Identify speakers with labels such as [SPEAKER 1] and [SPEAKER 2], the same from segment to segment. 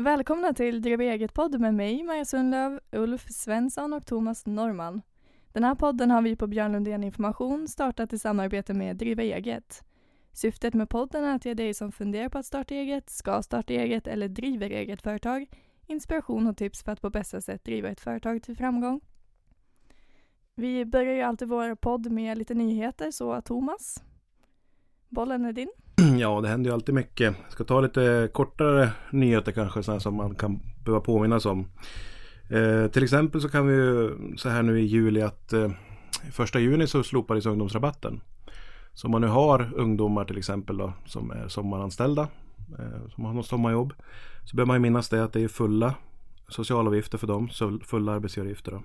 [SPEAKER 1] Välkomna till Driva eget-podd med mig, Maja Sundlöv, Ulf Svensson och Thomas Norman. Den här podden har vi på Björn Lundén Information startat i samarbete med Driva eget. Syftet med podden är att ge dig som funderar på att starta eget, ska starta eget eller driver eget företag inspiration och tips för att på bästa sätt driva ett företag till framgång. Vi börjar ju alltid vår podd med lite nyheter, så Thomas, bollen är din.
[SPEAKER 2] Ja, det händer ju alltid mycket. Jag ska ta lite kortare nyheter kanske, sådana som man kan behöva påminnas om. Eh, till exempel så kan vi ju så här nu i juli att eh, första juni så slopades ungdomsrabatten. Så om man nu har ungdomar till exempel då, som är sommaranställda, eh, som har något sommarjobb, så behöver man ju minnas det att det är fulla socialavgifter för dem, så fulla arbetsgivaravgifter. Då.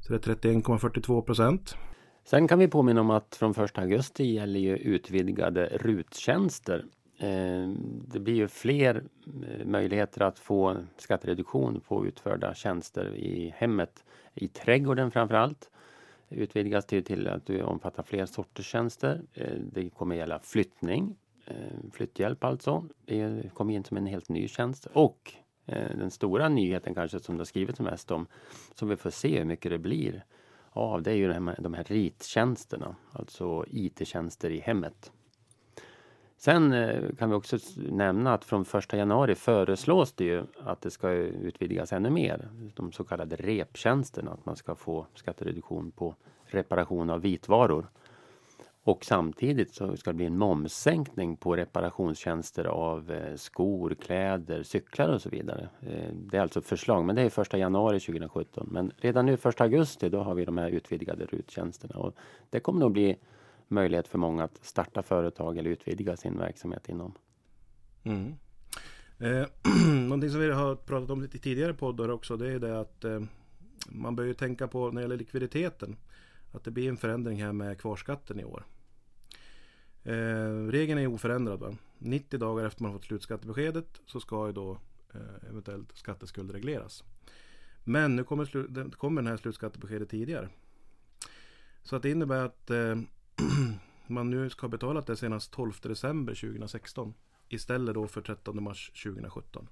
[SPEAKER 2] Så det är 31,42 procent.
[SPEAKER 3] Sen kan vi påminna om att från 1 augusti gäller ju utvidgade ruttjänster. Eh, det blir ju fler eh, möjligheter att få skattereduktion på utförda tjänster i hemmet, i trädgården framför allt. Utvidgas till, till att du omfattar fler sorters tjänster. Eh, det kommer gälla flyttning, flytthjälp alltså. Det kommer in som en helt ny tjänst och den stora nyheten kanske som det har skrivits mest om, som vi får se hur mycket det blir av, det är ju de här, de här rittjänsterna, alltså IT-tjänster i hemmet. Sen eh, kan vi också nämna att från 1 januari föreslås det ju att det ska utvidgas ännu mer. De så kallade reptjänsterna, att man ska få skattereduktion på reparation av vitvaror. Och samtidigt så ska det bli en momssänkning på reparationstjänster av eh, skor, kläder, cyklar och så vidare. Eh, det är alltså ett förslag, men det är första januari 2017. Men redan nu första augusti då har vi de här utvidgade ruttjänsterna och det kommer nog bli möjlighet för många att starta företag eller utvidga sin verksamhet inom.
[SPEAKER 2] Mm. Eh, någonting som vi har pratat om lite tidigare poddar också det är det att eh, man bör ju tänka på när det gäller likviditeten att det blir en förändring här med kvarskatten i år. Eh, regeln är oförändrad. Va? 90 dagar efter man fått slutskattebeskedet så ska ju då eh, eventuellt skatteskuld regleras. Men nu kommer, den, kommer den här slutskattebeskedet tidigare. Så att det innebär att eh, man nu ska ha betalat det senast 12 december 2016 istället då för 13 mars 2017.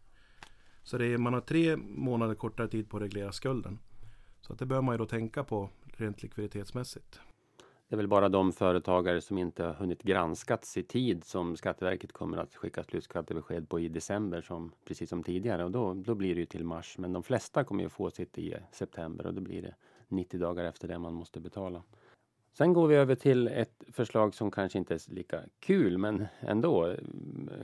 [SPEAKER 2] Så det är, man har tre månader kortare tid på att reglera skulden. Så att det bör man ju då tänka på rent likviditetsmässigt.
[SPEAKER 3] Det är väl bara de företagare som inte har hunnit granskats i tid som Skatteverket kommer att skicka slutskattebesked på i december som precis som tidigare och då, då blir det ju till mars. Men de flesta kommer ju få sitt i september och då blir det 90 dagar efter det man måste betala. Sen går vi över till ett förslag som kanske inte är lika kul men ändå.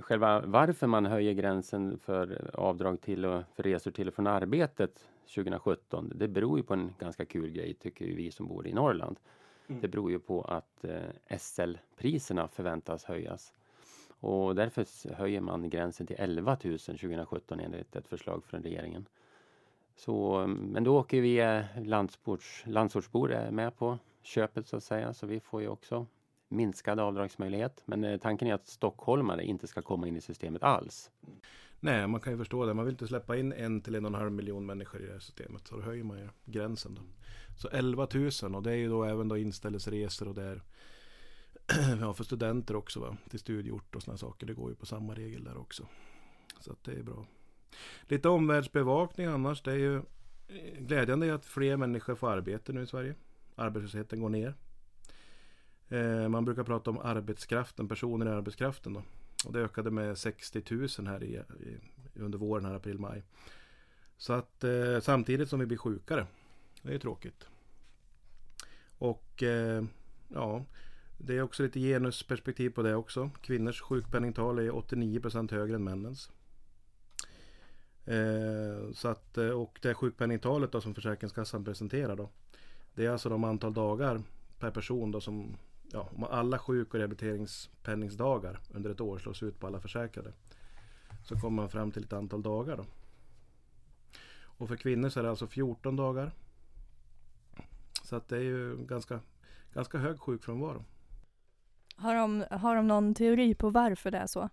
[SPEAKER 3] Själva varför man höjer gränsen för avdrag till och för resor till och från arbetet 2017. Det beror ju på en ganska kul grej tycker vi som bor i Norrland. Mm. Det beror ju på att eh, SL-priserna förväntas höjas. Och därför höjer man gränsen till 11 000 2017 enligt ett förslag från regeringen. Så, men då åker vi eh, landsortsbor med på köpet så att säga, så vi får ju också minskad avdragsmöjlighet. Men eh, tanken är att stockholmare inte ska komma in i systemet alls.
[SPEAKER 2] Nej, man kan ju förstå det. Man vill inte släppa in en till en och en halv miljon människor i det här systemet. Så då höjer man ju gränsen. Då. Så 11 000 och det är ju då även då inställelseresor och det är ja, för studenter också va? till studieort och sådana saker. Det går ju på samma regel där också. Så att det är bra. Lite omvärldsbevakning annars. Det är ju eh, glädjande att fler människor får arbete nu i Sverige. Arbetslösheten går ner. Eh, man brukar prata om arbetskraften, personer i arbetskraften. Då. Och det ökade med 60 000 här i, i under våren, här april-maj. Så att eh, samtidigt som vi blir sjukare. Det är tråkigt. Och eh, ja, det är också lite genusperspektiv på det också. Kvinnors sjukpenningtal är 89% högre än männens. Eh, så att, eh, och det sjukpenningtalet då som Försäkringskassan presenterar då. Det är alltså de antal dagar per person då som ja, om alla sjuk och rehabiliteringspenningsdagar under ett år slås ut på alla försäkrade. Så kommer man fram till ett antal dagar då. Och för kvinnor så är det alltså 14 dagar. Så att det är ju ganska, ganska hög sjukfrånvaro.
[SPEAKER 1] Har de, har de någon teori på varför det är så?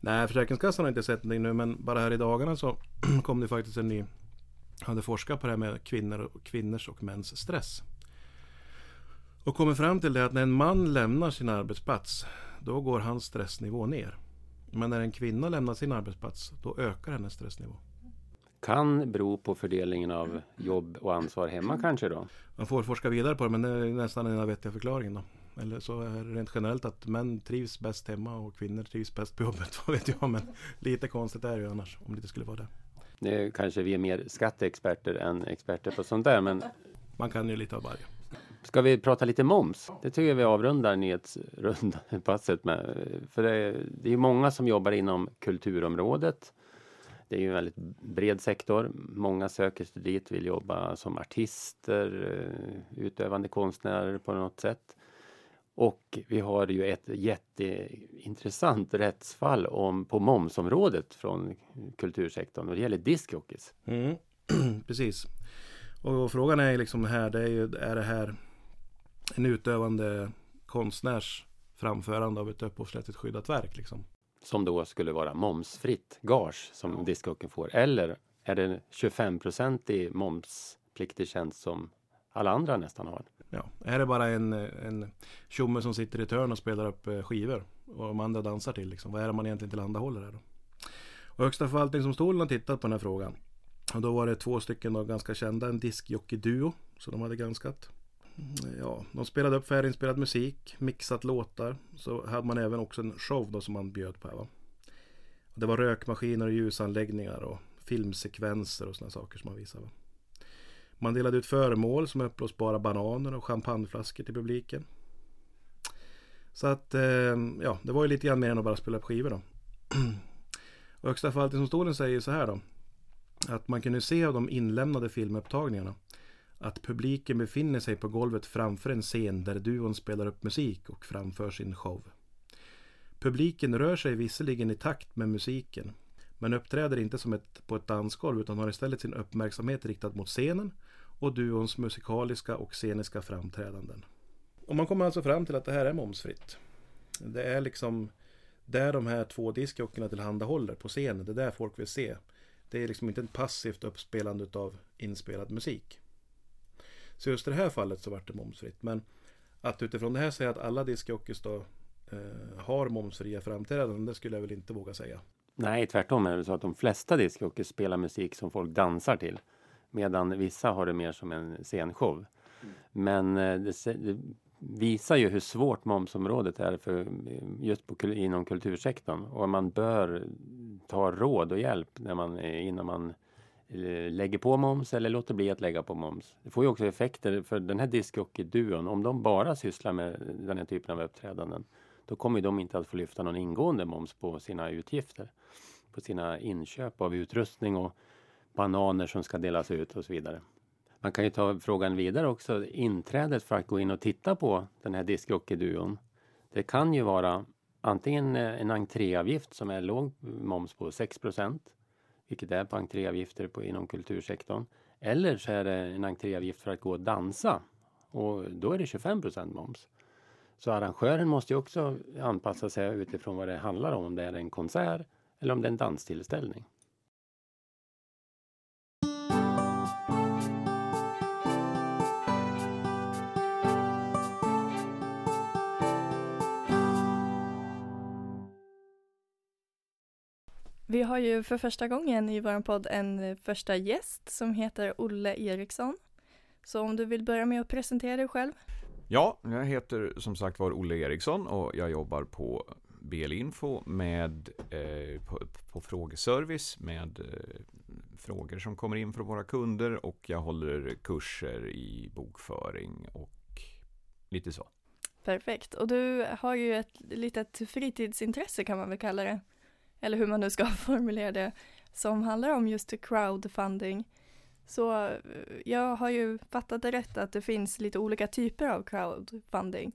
[SPEAKER 2] Nej, Försäkringskassan har inte sett någonting nu men bara här i dagarna så kom det faktiskt en ny hade forskat på det här med kvinnor, kvinnors och mäns stress. Och kommer fram till det att när en man lämnar sin arbetsplats då går hans stressnivå ner. Men när en kvinna lämnar sin arbetsplats, då ökar hennes stressnivå.
[SPEAKER 3] Kan bero på fördelningen av jobb och ansvar hemma kanske då?
[SPEAKER 2] Man får forska vidare på det, men det är nästan den vettiga förklaringen. Då. Eller så är det rent generellt att män trivs bäst hemma och kvinnor trivs bäst på jobbet. Vad vet jag, men lite konstigt är det ju annars om det inte skulle vara det.
[SPEAKER 3] Nu kanske vi är mer skatteexperter än experter på sånt där, men
[SPEAKER 2] Man kan ju lite av varje.
[SPEAKER 3] Ska vi prata lite moms? Det tycker jag vi avrundar nyhetsrundpasset med. För det är, det är många som jobbar inom kulturområdet. Det är ju en väldigt bred sektor. Många söker sig dit, vill jobba som artister, eh, utövande konstnärer på något sätt. Och vi har ju ett jätteintressant rättsfall om, på momsområdet från kultursektorn och det gäller discjockeys.
[SPEAKER 2] Mm. Precis. Och frågan är liksom här, det är ju, är det här en utövande konstnärs framförande av ett upphovsrättsligt skyddat verk liksom?
[SPEAKER 3] Som då skulle vara momsfritt gage som ja. discjockeyn får. Eller är det 25% i momspliktig tjänst som alla andra nästan har?
[SPEAKER 2] Ja, är det bara en, en tjomme som sitter i ett hörn och spelar upp eh, skivor och de andra dansar till liksom? Vad är det man egentligen tillhandahåller här då? Och Högsta förvaltningsdomstolen har tittat på den här frågan. Och då var det två stycken då ganska kända, en diskjockey-duo som de hade granskat. Ja, de spelade upp färdiginspelad musik, mixat låtar. Så hade man även också en show då som man bjöd på här va. Det var rökmaskiner och ljusanläggningar och filmsekvenser och sådana saker som man visade. Va? Man delade ut föremål som uppblåsbara bananer och champagneflaskor till publiken. Så att, eh, ja, det var ju lite grann mer än att bara spela upp skivor då. Och Högsta förvaltningsdomstolen säger så här då. Att man kunde se av de inlämnade filmupptagningarna att publiken befinner sig på golvet framför en scen där duon spelar upp musik och framför sin show. Publiken rör sig visserligen i takt med musiken men uppträder inte som ett, på ett dansgolv utan har istället sin uppmärksamhet riktad mot scenen och duons musikaliska och sceniska framträdanden. Och man kommer alltså fram till att det här är momsfritt. Det är liksom där de här två diskjockeyrna tillhandahåller på scenen. Det är där folk vill se. Det är liksom inte ett passivt uppspelande av inspelad musik. Så just i det här fallet så vart det momsfritt. Men att utifrån det här säga att alla discjockeys då eh, har momsfria framträdanden, det skulle jag väl inte våga säga.
[SPEAKER 3] Nej, tvärtom är det så att de flesta discjockeys spelar musik som folk dansar till. Medan vissa har det mer som en scenshow. Mm. Men eh, det, det, visar ju hur svårt momsområdet är för eh, just på, inom kultursektorn. Och man bör ta råd och hjälp när man, innan man eh, Eh, lägger på moms eller låter bli att lägga på moms. Det får ju också effekter för den här discjockey-duon. Om de bara sysslar med den här typen av uppträdanden då kommer de inte att få lyfta någon ingående moms på sina utgifter. På sina inköp av utrustning och bananer som ska delas ut och så vidare. Man kan ju ta frågan vidare också. Inträdet för att gå in och titta på den här discjockey-duon. Det kan ju vara antingen en entréavgift som är låg moms på 6 vilket är på entréavgifter på, inom kultursektorn. Eller så är det en entréavgift för att gå och dansa och då är det 25% moms. Så arrangören måste ju också anpassa sig utifrån vad det handlar om, om det är en konsert eller om det är en danstillställning.
[SPEAKER 1] Vi har ju för första gången i vår podd en första gäst som heter Olle Eriksson. Så om du vill börja med att presentera dig själv?
[SPEAKER 4] Ja, jag heter som sagt var Olle Eriksson och jag jobbar på BL-info med eh, på, på, frågeservice med eh, frågor som kommer in från våra kunder och jag håller kurser i bokföring och lite så.
[SPEAKER 1] Perfekt, och du har ju ett litet fritidsintresse kan man väl kalla det eller hur man nu ska formulera det, som handlar om just crowdfunding. Så eh, jag har ju fattat det rätt att det finns lite olika typer av crowdfunding.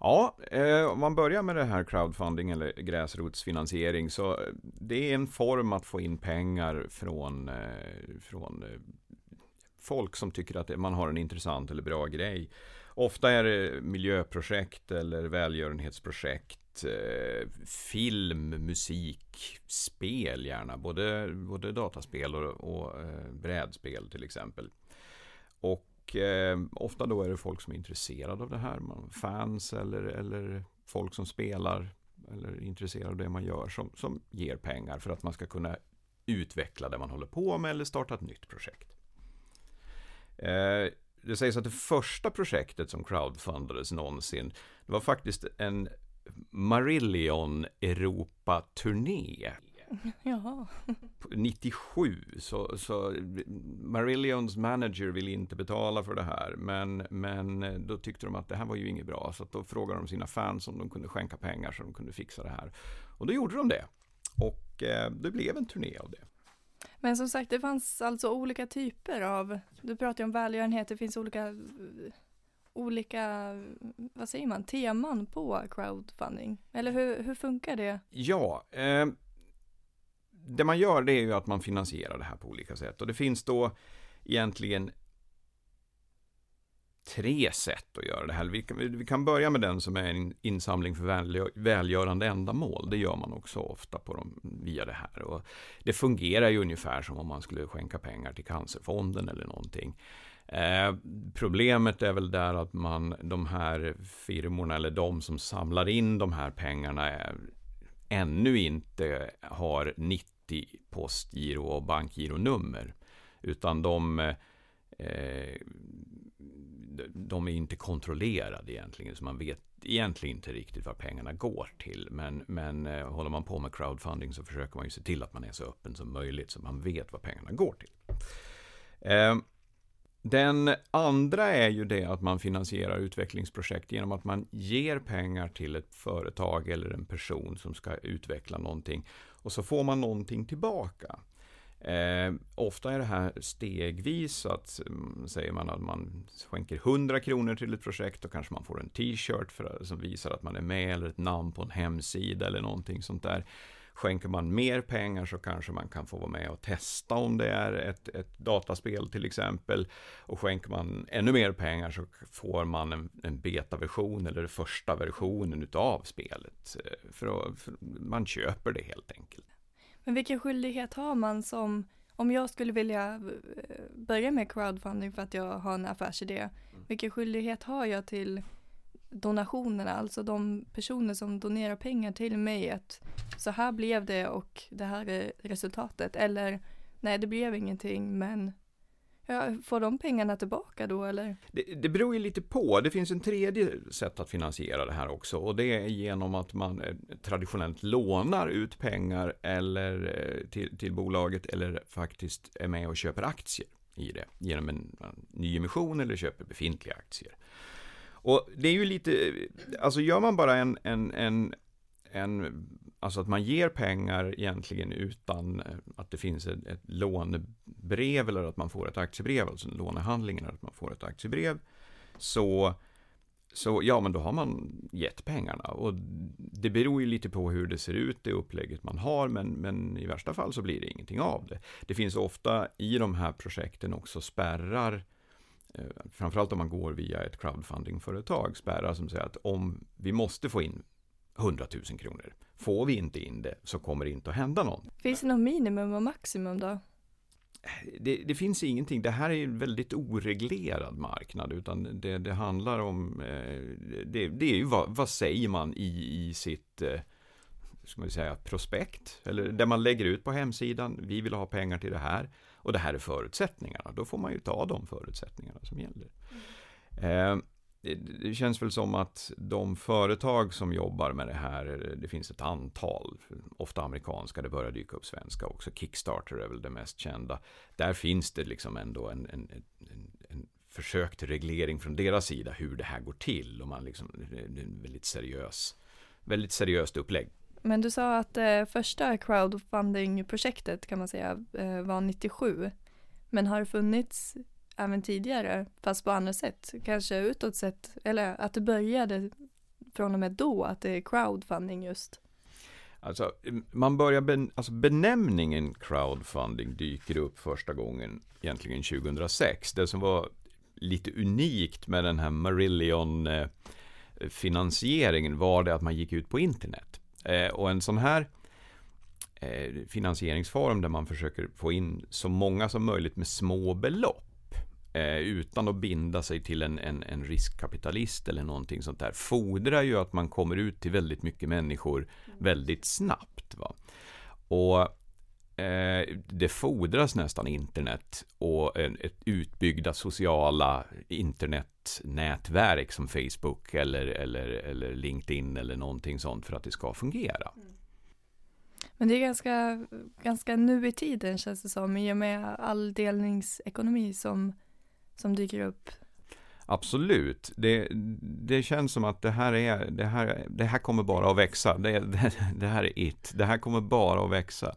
[SPEAKER 4] Ja, eh, om man börjar med det här crowdfunding eller gräsrotsfinansiering så eh, det är en form att få in pengar från, eh, från folk som tycker att man har en intressant eller bra grej. Ofta är det miljöprojekt eller välgörenhetsprojekt eh, film, musik, spel gärna. Både, både dataspel och, och eh, brädspel till exempel. Och eh, ofta då är det folk som är intresserade av det här. Fans eller, eller folk som spelar eller är intresserade av det man gör som, som ger pengar för att man ska kunna utveckla det man håller på med eller starta ett nytt projekt. Eh, det sägs att det första projektet som crowdfundades någonsin, det var faktiskt en Marillion Europa-turné.
[SPEAKER 1] Jaha.
[SPEAKER 4] 97 så, så Marillions manager ville inte betala för det här men, men då tyckte de att det här var ju inget bra så då frågade de sina fans om de kunde skänka pengar så de kunde fixa det här. Och då gjorde de det. Och eh, det blev en turné av det.
[SPEAKER 1] Men som sagt, det fanns alltså olika typer av, du pratar ju om välgörenhet, det finns olika, olika, vad säger man, teman på crowdfunding. Eller hur, hur funkar det?
[SPEAKER 4] Ja, eh, det man gör det är ju att man finansierar det här på olika sätt. Och det finns då egentligen tre sätt att göra det här. Vi kan, vi kan börja med den som är en insamling för välgörande ändamål. Det gör man också ofta på dem, via det här. Och det fungerar ju ungefär som om man skulle skänka pengar till Cancerfonden eller någonting. Eh, problemet är väl där att man, de här firmorna eller de som samlar in de här pengarna är, ännu inte har 90 postgiro och bankgironummer. Utan de eh, de är inte kontrollerade egentligen, så man vet egentligen inte riktigt vad pengarna går till. Men, men eh, håller man på med crowdfunding så försöker man ju se till att man är så öppen som möjligt så man vet vad pengarna går till. Eh, den andra är ju det att man finansierar utvecklingsprojekt genom att man ger pengar till ett företag eller en person som ska utveckla någonting och så får man någonting tillbaka. Eh, ofta är det här stegvis, så att mm, säger man att man skänker 100 kronor till ett projekt, då kanske man får en t-shirt som visar att man är med, eller ett namn på en hemsida eller någonting sånt där. Skänker man mer pengar så kanske man kan få vara med och testa om det är ett, ett dataspel till exempel. Och skänker man ännu mer pengar så får man en, en betaversion eller första versionen utav spelet. Eh, för, att, för man köper det helt enkelt.
[SPEAKER 1] Men vilken skyldighet har man som, om jag skulle vilja eh, börja med crowdfunding för att jag har en affärsidé, mm. vilken skyldighet har jag till donationerna, alltså de personer som donerar pengar till mig, att så här blev det och det här är resultatet, eller nej det blev ingenting men Ja, får de pengarna tillbaka då eller?
[SPEAKER 4] Det, det beror ju lite på. Det finns en tredje sätt att finansiera det här också och det är genom att man eh, traditionellt lånar ut pengar eller eh, till, till bolaget eller faktiskt är med och köper aktier i det genom en, en nyemission eller köper befintliga aktier. Och det är ju lite, eh, alltså gör man bara en, en, en, en Alltså att man ger pengar egentligen utan eh, att det finns ett, ett lånebrev eller att man får ett aktiebrev, alltså lånehandlingen att man får ett aktiebrev. Så, så ja, men då har man gett pengarna. Och det beror ju lite på hur det ser ut, det upplägget man har, men, men i värsta fall så blir det ingenting av det. Det finns ofta i de här projekten också spärrar eh, framförallt om man går via ett crowdfundingföretag, spärrar som säger att om vi måste få in 100 000 kronor. Får vi inte in det så kommer det inte att hända något.
[SPEAKER 1] Finns det något minimum och maximum då?
[SPEAKER 4] Det, det, finns ingenting. Det här är en väldigt oreglerad marknad. Utan det, det handlar om, eh, det, det, är ju vad, vad, säger man i, i sitt eh, ska man säga, prospekt. Eller där man lägger ut på hemsidan. Vi vill ha pengar till det här. Och det här är förutsättningarna. Då får man ju ta de förutsättningarna som gäller. Mm. Det känns väl som att de företag som jobbar med det här, det finns ett antal, ofta amerikanska, det börjar dyka upp svenska också. Kickstarter är väl det mest kända. Där finns det liksom ändå en, en, en, en försök till reglering från deras sida hur det här går till. Och man liksom, det är en väldigt seriös, väldigt seriöst upplägg.
[SPEAKER 1] Men du sa att eh, första crowdfunding-projektet kan man säga eh, var 97. Men har det funnits även tidigare, fast på andra sätt. Kanske utåt sett, eller att det började från och med då, att det är crowdfunding just.
[SPEAKER 4] Alltså, man börjar ben, alltså benämningen crowdfunding dyker upp första gången egentligen 2006. Det som var lite unikt med den här Marillion-finansieringen eh, var det att man gick ut på internet. Eh, och en sån här eh, finansieringsform där man försöker få in så många som möjligt med små belopp eh, utan att binda sig till en, en, en, riskkapitalist eller någonting sånt där fordrar ju att man kommer ut till väldigt mycket människor väldigt snabbt. Va? Och eh, det fordras nästan internet och en, ett utbyggda sociala internetnätverk som Facebook eller, eller, eller LinkedIn eller någonting sånt för att det ska fungera. Mm.
[SPEAKER 1] Men det är ganska, ganska nu i tiden känns det som i och med all delningsekonomi som, som dyker upp.
[SPEAKER 4] Absolut, det, det känns som att det här, är, det, här, det här kommer bara att växa. Det, det, det här är it, det här kommer bara att växa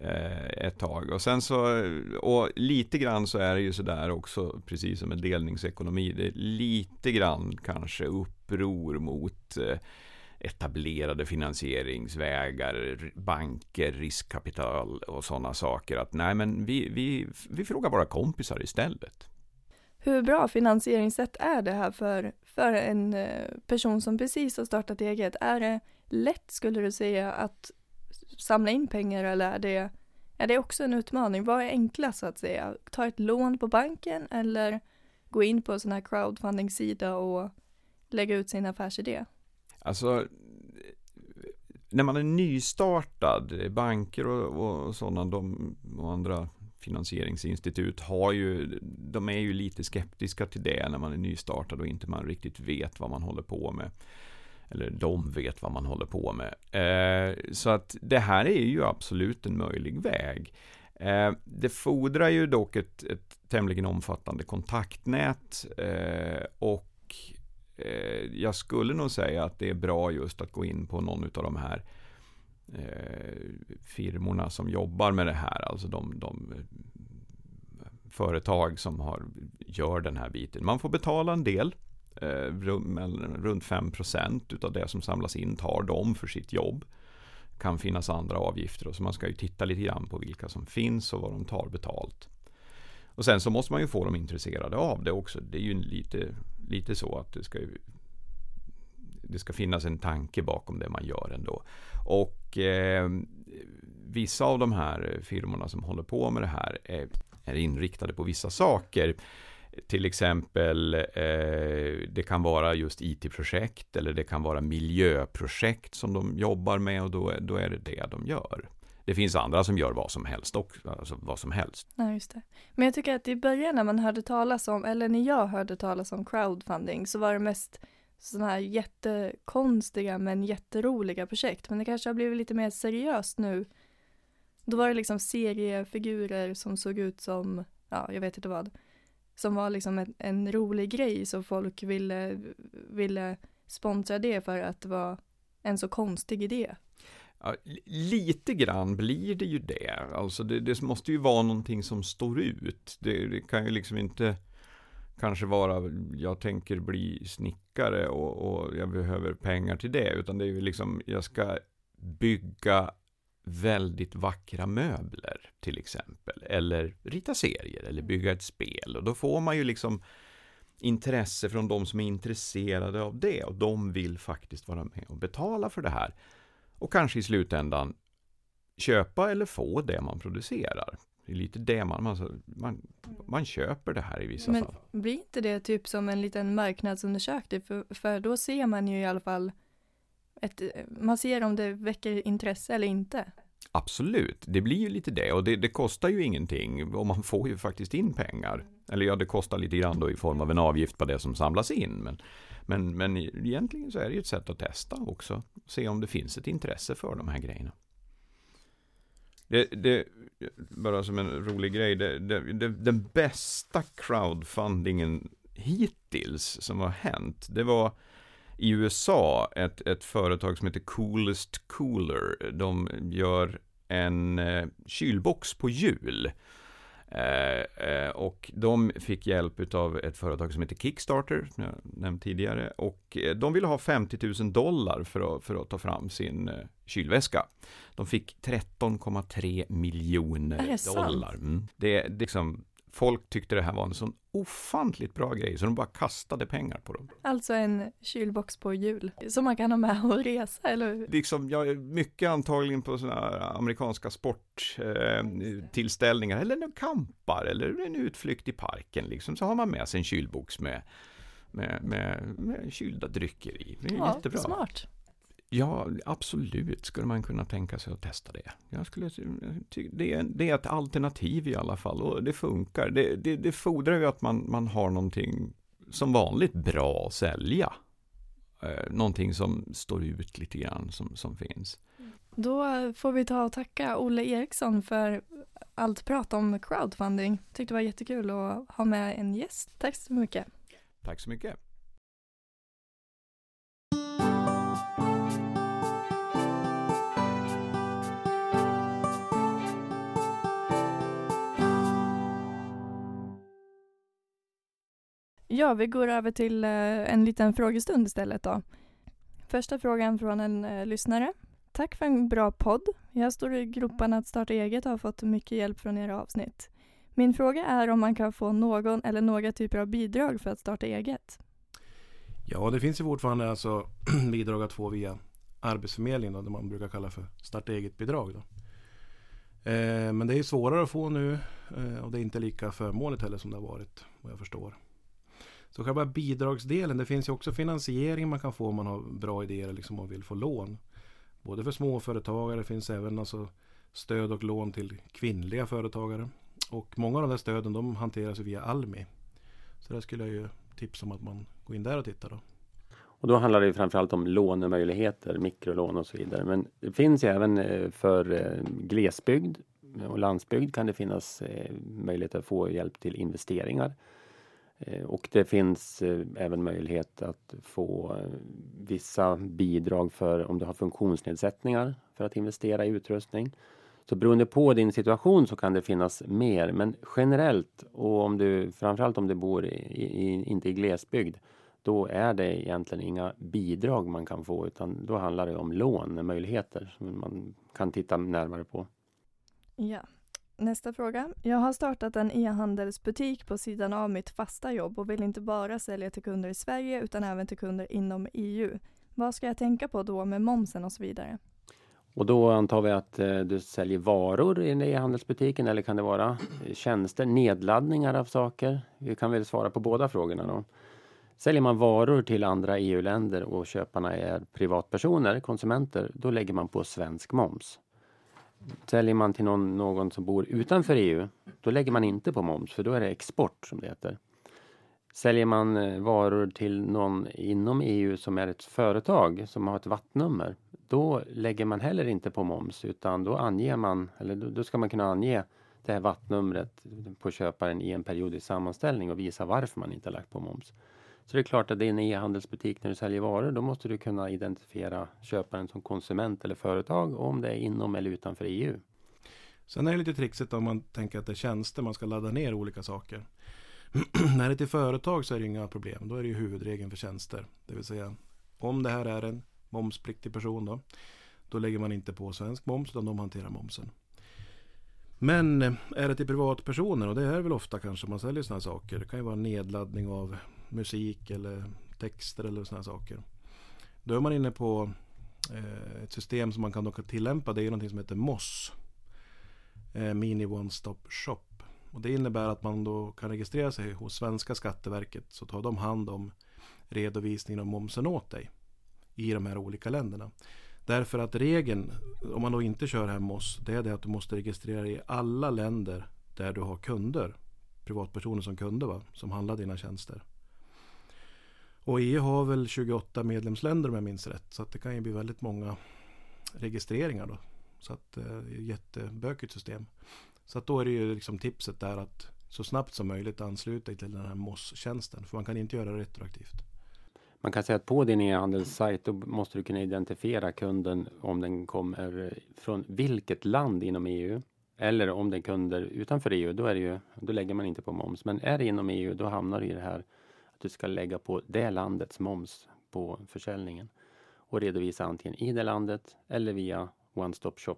[SPEAKER 4] eh, ett tag. Och sen så, och lite grann så är det ju sådär också, precis som en delningsekonomi, det är lite grann kanske uppror mot eh, etablerade finansieringsvägar, banker, riskkapital och sådana saker. Att nej, men vi, vi, vi frågar våra kompisar istället.
[SPEAKER 1] Hur bra finansieringssätt är det här för, för en eh, person som precis har startat eget? Är det lätt, skulle du säga, att samla in pengar eller är det, är det också en utmaning? Vad är enklast så att säga? Ta ett lån på banken eller gå in på en sån här crowdfunding-sida och lägga ut sin affärsidé?
[SPEAKER 4] Alltså, när man är nystartad, banker och, och sådana de, och andra finansieringsinstitut har ju, de är ju lite skeptiska till det när man är nystartad och inte man riktigt vet vad man håller på med. Eller de vet vad man håller på med. Eh, så att det här är ju absolut en möjlig väg. Eh, det fordrar ju dock ett, ett tämligen omfattande kontaktnät eh, och eh, jag skulle nog säga att det är bra just att gå in på någon av de här eh, firmorna som jobbar med det här, alltså de, de eh, företag som har, gör den här biten. Man får betala en del, eh, runt 5% utav det som samlas in tar de för sitt jobb. kan finnas andra avgifter och så man ska ju titta lite grann på vilka som finns och vad de tar betalt. Och sen så måste man ju få dem intresserade av det också. Det är ju lite, lite så att det ska ju, det ska finnas en tanke bakom det man gör ändå. Och eh, vissa av de här firmorna som håller på med det här är, är inriktade på vissa saker. Till exempel eh, det kan vara just IT-projekt eller det kan vara miljöprojekt som de jobbar med och då, då är det det de gör. Det finns andra som gör vad som helst och alltså vad som helst.
[SPEAKER 1] Ja, just det. Men jag tycker att i början när man hörde talas om, eller när jag hörde talas om crowdfunding så var det mest sådana här jättekonstiga men jätteroliga projekt. Men det kanske har blivit lite mer seriöst nu. Då var det liksom seriefigurer som såg ut som, ja, jag vet inte vad. Som var liksom en, en rolig grej så folk ville, ville sponsra det för att det var en så konstig idé.
[SPEAKER 4] Ja, lite grann blir det ju det. Alltså det, det måste ju vara någonting som står ut. Det, det, kan ju liksom inte kanske vara, jag tänker bli snickare och, och, jag behöver pengar till det. Utan det är ju liksom, jag ska bygga väldigt vackra möbler till exempel. Eller rita serier eller bygga ett spel. Och då får man ju liksom intresse från de som är intresserade av det. Och de vill faktiskt vara med och betala för det här och kanske i slutändan köpa eller få det man producerar. Det är lite det man, man, man, man köper det här i vissa
[SPEAKER 1] Men
[SPEAKER 4] fall.
[SPEAKER 1] blir inte det typ som en liten marknadsundersökning? För, för då ser man ju i alla fall ett, man ser om det väcker intresse eller inte.
[SPEAKER 4] Absolut, det blir ju lite det och det, det, kostar ju ingenting och man får ju faktiskt in pengar. Eller ja, det kostar lite grann då i form av en avgift på det som samlas in. Men men, men egentligen så är det ju ett sätt att testa också. Se om det finns ett intresse för de här grejerna. Det, det, bara som en rolig grej, det, det, den bästa crowdfundingen hittills som har hänt, det var i USA ett, ett företag som heter Coolest Cooler. De gör en eh, kylbox på hjul Eh, eh, och de fick hjälp av ett företag som heter Kickstarter, som jag nämnt tidigare. Och eh, de ville ha 50 000 dollar för att, för att ta fram sin kylväska. De fick 13,3 miljoner dollar. Mm. Det, det liksom, folk tyckte det här var en sån ofantligt bra grejer, så de bara kastade pengar på dem.
[SPEAKER 1] Alltså en kylbox på hjul som man kan ha med och resa, eller hur?
[SPEAKER 4] Liksom, ja, mycket antagligen på sådana här amerikanska sporttillställningar, eh, eller en kampar, eller en utflykt i parken, liksom, så har man med sig en kylbox med, med, med, med kylda drycker i. Det är
[SPEAKER 1] ja,
[SPEAKER 4] jättebra.
[SPEAKER 1] Smart.
[SPEAKER 4] Ja, absolut skulle man kunna tänka sig att testa det. Jag skulle, det, är, det är ett alternativ i alla fall och det funkar. Det, det, det fordrar ju att man, man har någonting som vanligt bra att sälja. Eh, någonting som står ut lite grann som, som finns.
[SPEAKER 1] Då får vi ta och tacka Olle Eriksson för allt prat om crowdfunding. Tyckte det var jättekul att ha med en gäst. Tack så mycket.
[SPEAKER 4] Tack så mycket.
[SPEAKER 1] Ja, vi går över till eh, en liten frågestund istället då. Första frågan från en eh, lyssnare. Tack för en bra podd. Jag står i groparna att starta eget och har fått mycket hjälp från era avsnitt. Min fråga är om man kan få någon eller några typer av bidrag för att starta eget?
[SPEAKER 2] Ja, det finns ju fortfarande alltså bidrag att få via Arbetsförmedlingen, då, det man brukar kalla för starta eget-bidrag. Då. Eh, men det är svårare att få nu eh, och det är inte lika förmånligt heller som det har varit, vad jag förstår. Så själva bidragsdelen, det finns ju också finansiering man kan få om man har bra idéer liksom och vill få lån. Både för småföretagare, det finns även alltså stöd och lån till kvinnliga företagare. Och många av de där stöden de hanteras via Almi. Så där skulle jag ju tipsa om att man går in där och tittar då.
[SPEAKER 3] Och då handlar det framförallt om lånemöjligheter, mikrolån och så vidare. Men det finns ju även eh, för eh, glesbygd och landsbygd kan det finnas eh, möjlighet att få hjälp till investeringar. Eh, och det finns eh, även möjlighet att få eh, vissa bidrag för om du har funktionsnedsättningar för att investera i utrustning. Så beroende på din situation så kan det finnas mer, men generellt och om du framförallt om du bor i, i, inte i glesbygd, då är det egentligen inga bidrag man kan få utan då handlar det om lånemöjligheter som man kan titta närmare på.
[SPEAKER 1] Ja, Nästa fråga. Jag har startat en e-handelsbutik på sidan av mitt fasta jobb och vill inte bara sälja till kunder i Sverige utan även till kunder inom EU. Vad ska jag tänka på då med momsen och så vidare?
[SPEAKER 3] Och då antar vi att eh, du säljer varor i e-handelsbutiken eller kan det vara eh, tjänster, nedladdningar av saker? Vi kan väl svara på båda frågorna då. Säljer man varor till andra EU-länder och köparna är privatpersoner, konsumenter, då lägger man på svensk moms. Säljer man till någon, någon som bor utanför EU, då lägger man inte på moms för då är det export som det heter. Säljer man eh, varor till någon inom EU som är ett företag som har ett vattnummer, då lägger man heller inte på moms utan då anger man, eller då, då ska man kunna ange det här vattnumret på köparen i en periodisk sammanställning och visa varför man inte har lagt på moms. Så det är klart att det är en e-handelsbutik när du säljer varor. Då måste du kunna identifiera köparen som konsument eller företag om det är inom eller utanför EU.
[SPEAKER 2] Sen är det lite trixigt om man tänker att det är tjänster man ska ladda ner olika saker. när det är till företag så är det inga problem. Då är det ju huvudregeln för tjänster. Det vill säga om det här är en momspliktig person då. Då lägger man inte på svensk moms utan de hanterar momsen. Men eh, är det till privatpersoner och det är väl ofta kanske man säljer sådana saker. Det kan ju vara nedladdning av musik eller texter eller sådana saker. Då är man inne på eh, ett system som man kan tillämpa. Det är någonting som heter MOS. Eh, Mini One Stop Shop. Och det innebär att man då kan registrera sig hos svenska Skatteverket. Så tar de hand om redovisningen av momsen åt dig. I de här olika länderna. Därför att regeln, om man då inte kör hem oss, det är det att du måste registrera dig i alla länder där du har kunder. Privatpersoner som kunder va, som handlar dina tjänster. Och EU har väl 28 medlemsländer om jag minns rätt. Så att det kan ju bli väldigt många registreringar då. Så att eh, det är ett jättebökigt system. Så att då är det ju liksom tipset där att så snabbt som möjligt ansluta dig till den här MOS-tjänsten. För man kan inte göra det retroaktivt.
[SPEAKER 3] Man kan säga att på din e-handelssajt då måste du kunna identifiera kunden om den kommer från vilket land inom EU. Eller om det är kunder utanför EU, då, är det ju, då lägger man inte på moms. Men är det inom EU, då hamnar det i det här att du ska lägga på det landets moms på försäljningen och redovisa antingen i det landet eller via One Stop Shop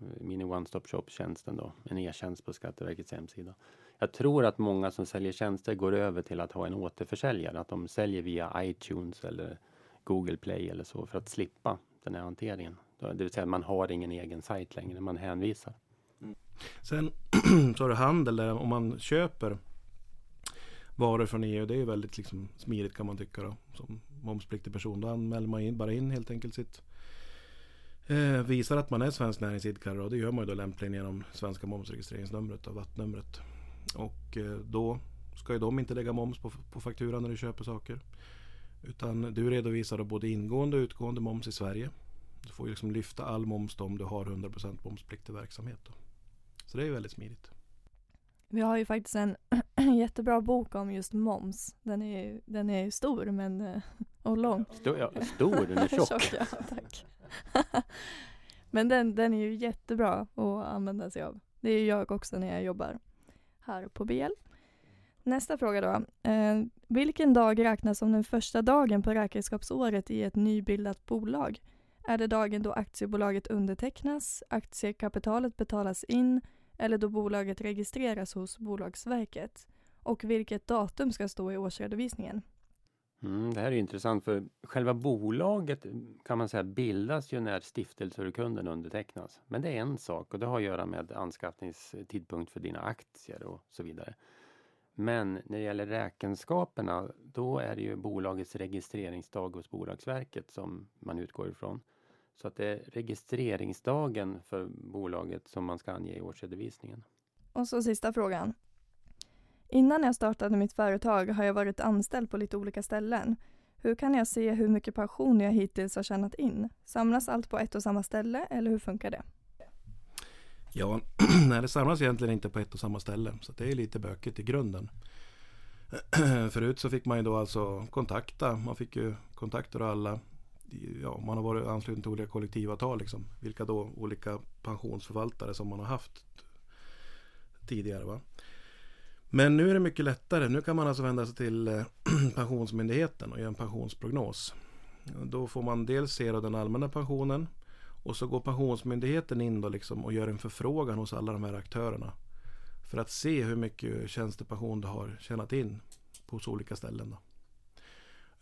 [SPEAKER 3] eh, Mini One Stop Shop-tjänsten då, en e-tjänst på Skatteverkets hemsida. Jag tror att många som säljer tjänster går över till att ha en återförsäljare, att de säljer via iTunes eller Google Play eller så för att slippa den här hanteringen. Det vill säga man har ingen egen sajt längre, man hänvisar. Mm.
[SPEAKER 2] Sen så har du handel där om man köper varor från EU. Det är ju väldigt liksom smidigt kan man tycka då. Som momspliktig person. Då anmäler man in, bara in helt enkelt sitt eh, visar att man är svensk näringsidkare och det gör man ju då lämpligen genom svenska momsregistreringsnumret och vattnumret. Och eh, då ska ju de inte lägga moms på, på fakturan när du köper saker. Utan du redovisar då både ingående och utgående moms i Sverige. Du får ju liksom lyfta all moms om du har 100% momspliktig verksamhet. Då. Så det är väldigt smidigt.
[SPEAKER 1] Vi har ju faktiskt en jättebra bok om just moms. Den är, den är stor men, eh, och lång.
[SPEAKER 3] Stor, ja, stor den är tjock. tjock
[SPEAKER 1] ja, tack. men den, den är ju jättebra att använda sig av. Det är jag också när jag jobbar här på BL. Nästa fråga då. Eh, vilken dag räknas som den första dagen på räkenskapsåret i ett nybildat bolag? Är det dagen då aktiebolaget undertecknas, aktiekapitalet betalas in eller då bolaget registreras hos Bolagsverket? Och vilket datum ska stå i årsredovisningen?
[SPEAKER 3] Mm, det här är intressant för själva bolaget kan man säga bildas ju när stiftelseurkunden undertecknas. Men det är en sak och det har att göra med anskaffningstidpunkt för dina aktier och så vidare. Men när det gäller räkenskaperna då är det ju bolagets registreringsdag hos Bolagsverket som man utgår ifrån. Så att det är registreringsdagen för bolaget som man ska ange i årsredovisningen.
[SPEAKER 1] Och så sista frågan. Innan jag startade mitt företag har jag varit anställd på lite olika ställen. Hur kan jag se hur mycket pension jag hittills har tjänat in? Samlas allt på ett och samma ställe eller hur funkar det?
[SPEAKER 2] Ja, nej, det samlas egentligen inte på ett och samma ställe. Så det är lite bökigt i grunden. Förut så fick man ju då alltså kontakta. Man fick ju kontakter av alla ja, man har varit ansluten till olika kollektivavtal. Liksom, vilka då olika pensionsförvaltare som man har haft tidigare. Va? Men nu är det mycket lättare. Nu kan man alltså vända sig till eh, Pensionsmyndigheten och göra en pensionsprognos. Då får man dels se den allmänna pensionen och så går Pensionsmyndigheten in då liksom och gör en förfrågan hos alla de här aktörerna. För att se hur mycket tjänstepension du har tjänat in på olika ställen. Då.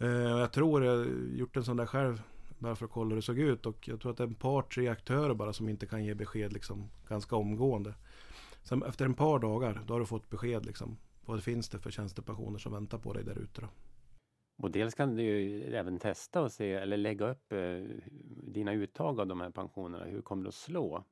[SPEAKER 2] Eh, jag tror jag har gjort en sån där själv bara för att kolla hur det såg ut och jag tror att det är en par, tre aktörer bara som inte kan ge besked liksom ganska omgående. Sen efter en par dagar då har du fått besked liksom. Vad finns det för tjänstepensioner som väntar på dig där ute
[SPEAKER 3] Och dels kan du ju även testa och se eller lägga upp eh, dina uttag av de här pensionerna. Hur kommer det att slå?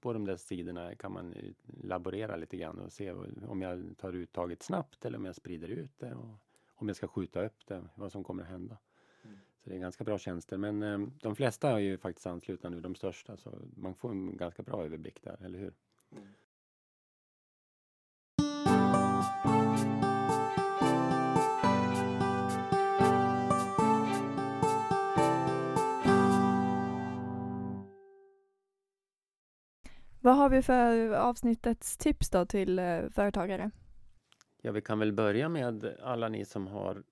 [SPEAKER 3] På de där sidorna kan man laborera lite grann och se om jag tar uttaget snabbt eller om jag sprider ut det. Och om jag ska skjuta upp det, vad som kommer att hända. Mm. Så det är ganska bra tjänster. Men eh, de flesta är ju faktiskt anslutna nu, de största. Så man får en ganska bra överblick där, eller hur? Mm.
[SPEAKER 1] Vad har vi för avsnittets tips då till eh, företagare?
[SPEAKER 3] Ja, vi kan väl börja med alla ni som har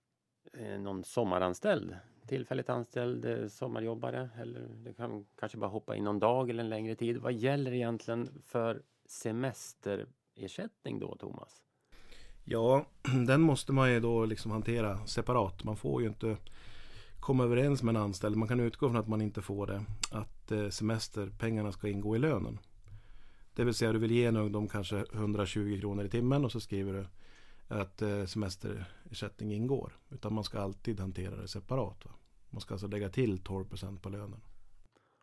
[SPEAKER 3] eh, någon sommaranställd, tillfälligt anställd eh, sommarjobbare eller du kan kanske bara hoppa in någon dag eller en längre tid. Vad gäller egentligen för semesterersättning då, Thomas?
[SPEAKER 2] Ja, den måste man ju då liksom hantera separat. Man får ju inte komma överens med en anställd. Man kan utgå från att man inte får det. Att eh, semesterpengarna ska ingå i lönen. Det vill säga du vill ge en ungdom kanske 120 kronor i timmen och så skriver du att eh, semesterersättning ingår. Utan man ska alltid hantera det separat. Va? Man ska alltså lägga till 12% på lönen.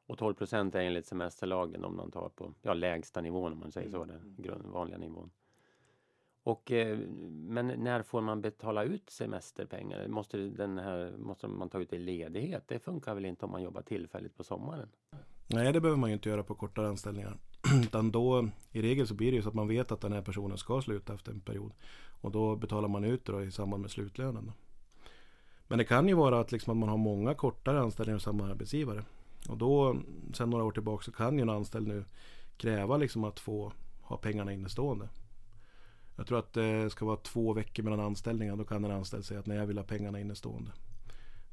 [SPEAKER 3] Och 12% är enligt semesterlagen om man tar på ja, lägsta nivån om man säger så, den grund, vanliga nivån. Och, eh, men när får man betala ut semesterpengar? Måste, den här, måste man ta ut det i ledighet? Det funkar väl inte om man jobbar tillfälligt på sommaren?
[SPEAKER 2] Nej, det behöver man ju inte göra på kortare anställningar. Utan då, i regel så blir det ju så att man vet att den här personen ska sluta efter en period. Och då betalar man ut det i samband med slutlönen. Då. Men det kan ju vara att, liksom att man har många kortare anställningar hos samma arbetsgivare. Och då, sen några år tillbaka, så kan ju en anställd nu kräva liksom att få ha pengarna innestående. Jag tror att det ska vara två veckor mellan anställningar. Då kan en anställd säga att nej, jag vill ha pengarna innestående.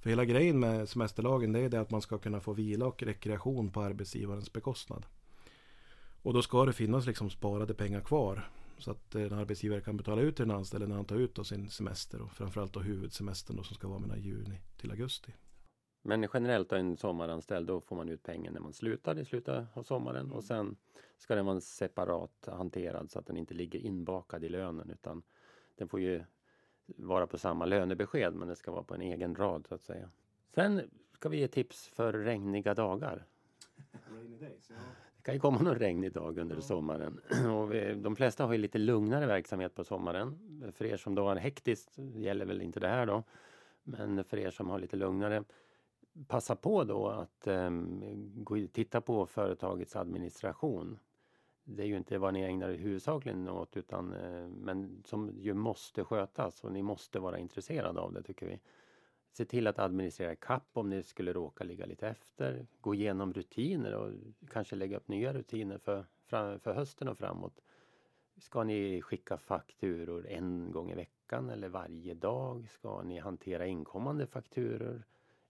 [SPEAKER 2] För hela grejen med semesterlagen det är det att man ska kunna få vila och rekreation på arbetsgivarens bekostnad. Och då ska det finnas liksom sparade pengar kvar. Så att en arbetsgivare kan betala ut till den anställde när han tar ut sin semester. Och framförallt då huvudsemestern då, som ska vara mellan juni till augusti.
[SPEAKER 3] Men generellt en sommaranställd, då får man ut pengen när man slutar i slutet av sommaren och sen ska den vara separat hanterad så att den inte ligger inbakad i lönen utan den får ju vara på samma lönebesked men det ska vara på en egen rad så att säga. Sen ska vi ge tips för regniga dagar. Det kan ju komma någon regnig dag under sommaren. Och vi, de flesta har ju lite lugnare verksamhet på sommaren. För er som då har hektiskt gäller väl inte det här då. Men för er som har lite lugnare passa på då att um, gå, titta på företagets administration. Det är ju inte vad ni ägnar er huvudsakligen åt utan uh, men som ju måste skötas och ni måste vara intresserade av det tycker vi. Se till att administrera kapp om ni skulle råka ligga lite efter. Gå igenom rutiner och kanske lägga upp nya rutiner för, för hösten och framåt. Ska ni skicka fakturor en gång i veckan eller varje dag? Ska ni hantera inkommande fakturor?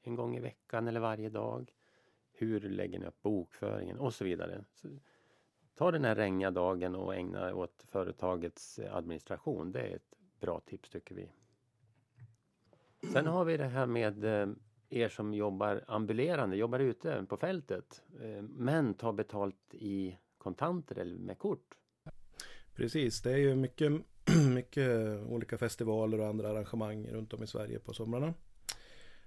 [SPEAKER 3] en gång i veckan eller varje dag? Hur lägger ni upp bokföringen och så vidare. Så ta den här regniga dagen och ägna åt företagets administration. Det är ett bra tips tycker vi. Sen har vi det här med eh, er som jobbar ambulerande, jobbar ute på fältet eh, men tar betalt i kontanter eller med kort.
[SPEAKER 2] Precis, det är ju mycket, mycket olika festivaler och andra arrangemang runt om i Sverige på somrarna.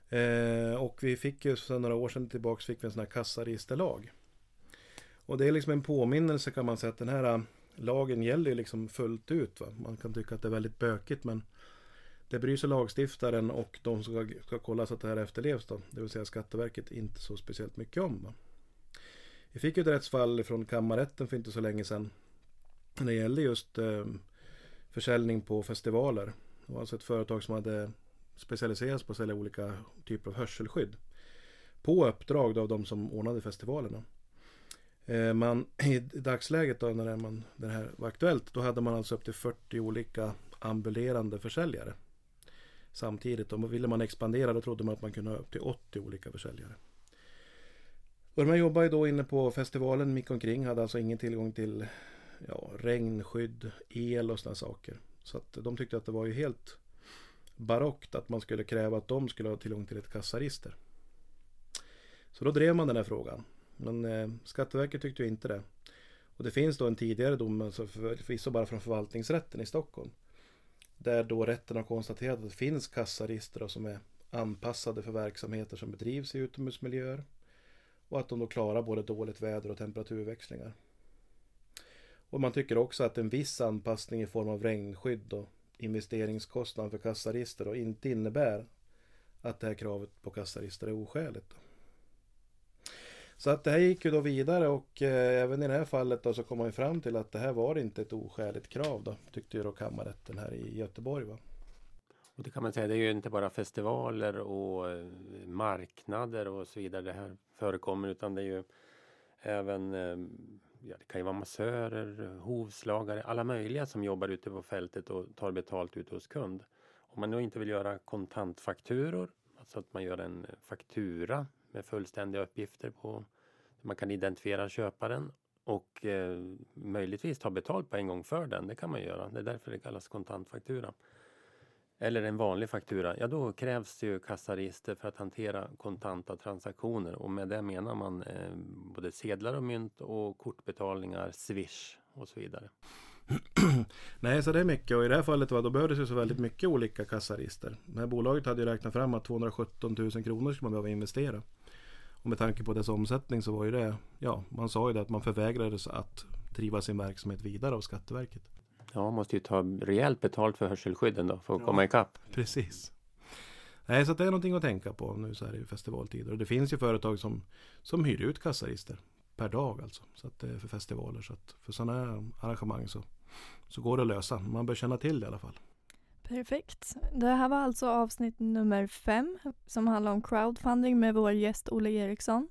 [SPEAKER 2] Eh, och vi fick ju för några år sedan tillbaka fick vi en sån här kassaregisterlag. Och det är liksom en påminnelse kan man säga att den här eh, lagen gäller ju liksom fullt ut. Va? Man kan tycka att det är väldigt bökigt men det bryr sig lagstiftaren och de som ska, ska kolla så att det här efterlevs då. Det vill säga Skatteverket inte så speciellt mycket om. Va? Vi fick ju ett rättsfall från kammarrätten för inte så länge sedan. När det gällde just eh, försäljning på festivaler. Det var alltså ett företag som hade specialiserats på att sälja olika typer av hörselskydd. På uppdrag av de som ordnade festivalerna. Eh, man, I dagsläget då när man, det här var aktuellt då hade man alltså upp till 40 olika ambulerande försäljare. Samtidigt och ville man expandera då trodde man att man kunde ha upp till 80 olika försäljare. Och de här jobbade då inne på festivalen mitt omkring hade alltså ingen tillgång till ja, regnskydd, el och sådana saker. Så att de tyckte att det var ju helt barockt att man skulle kräva att de skulle ha tillgång till ett kassaregister. Så då drev man den här frågan. Men eh, Skatteverket tyckte ju inte det. Och det finns då en tidigare dom, alltså förvisso bara från förvaltningsrätten i Stockholm. Där då rätten har konstaterat att det finns kassaregister som är anpassade för verksamheter som bedrivs i utomhusmiljöer. Och att de då klarar både dåligt väder och temperaturväxlingar. Och man tycker också att en viss anpassning i form av regnskydd och investeringskostnad för kassaregister inte innebär att det här kravet på kassaregister är oskäligt. Så att det här gick ju då vidare och eh, även i det här fallet då så kom man ju fram till att det här var inte ett oskäligt krav då, tyckte ju då kammarrätten här i Göteborg. Va?
[SPEAKER 3] Och det kan man säga, det är ju inte bara festivaler och eh, marknader och så vidare det här förekommer utan det är ju även eh, ja, det kan ju vara massörer, hovslagare, alla möjliga som jobbar ute på fältet och tar betalt ute hos kund. Om man nu inte vill göra kontantfakturor, alltså att man gör en faktura med fullständiga uppgifter på man kan identifiera köparen och eh, möjligtvis ta betalt på en gång för den. Det kan man göra. Det är därför det kallas kontantfaktura eller en vanlig faktura, ja då krävs det ju kassaregister för att hantera kontanta transaktioner och med det menar man eh, både sedlar och mynt och kortbetalningar, swish och så vidare.
[SPEAKER 2] Nej, så det är mycket och i det här fallet va, då behövdes det så väldigt mycket olika kassaregister. Det här bolaget hade ju räknat fram att 217 000 kronor skulle man behöva investera. Och med tanke på dess omsättning så var ju det, ja, man sa ju det att man förvägrades att driva sin verksamhet vidare av Skatteverket.
[SPEAKER 3] Ja, man måste ju ta rejält betalt för hörselskydden då för att ja, komma ikapp.
[SPEAKER 2] Precis. Nej, så det är någonting att tänka på nu så här i festivaltider. Och det finns ju företag som, som hyr ut kassaregister per dag alltså. Så att det är för festivaler. Så att för sådana här arrangemang så, så går det att lösa. Man bör känna till det i alla fall.
[SPEAKER 1] Perfekt. Det här var alltså avsnitt nummer fem som handlar om crowdfunding med vår gäst Olle Eriksson.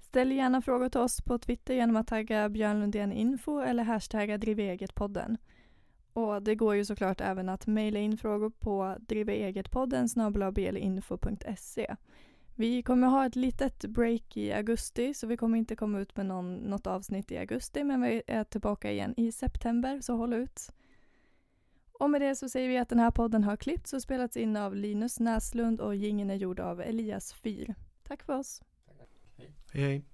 [SPEAKER 1] Ställ gärna frågor till oss på Twitter genom att tagga Björn Lundén Info eller hashtagga DriveEgetpodden. Och det går ju såklart även att mejla in frågor på driveegetpodden snabelablinfo.se. Vi kommer ha ett litet break i augusti så vi kommer inte komma ut med någon, något avsnitt i augusti men vi är tillbaka igen i september så håll ut. Och med det så säger vi att den här podden har klippts och spelats in av Linus Näslund och gingen är gjord av Elias Fyr. Tack för oss.
[SPEAKER 2] Hej hej.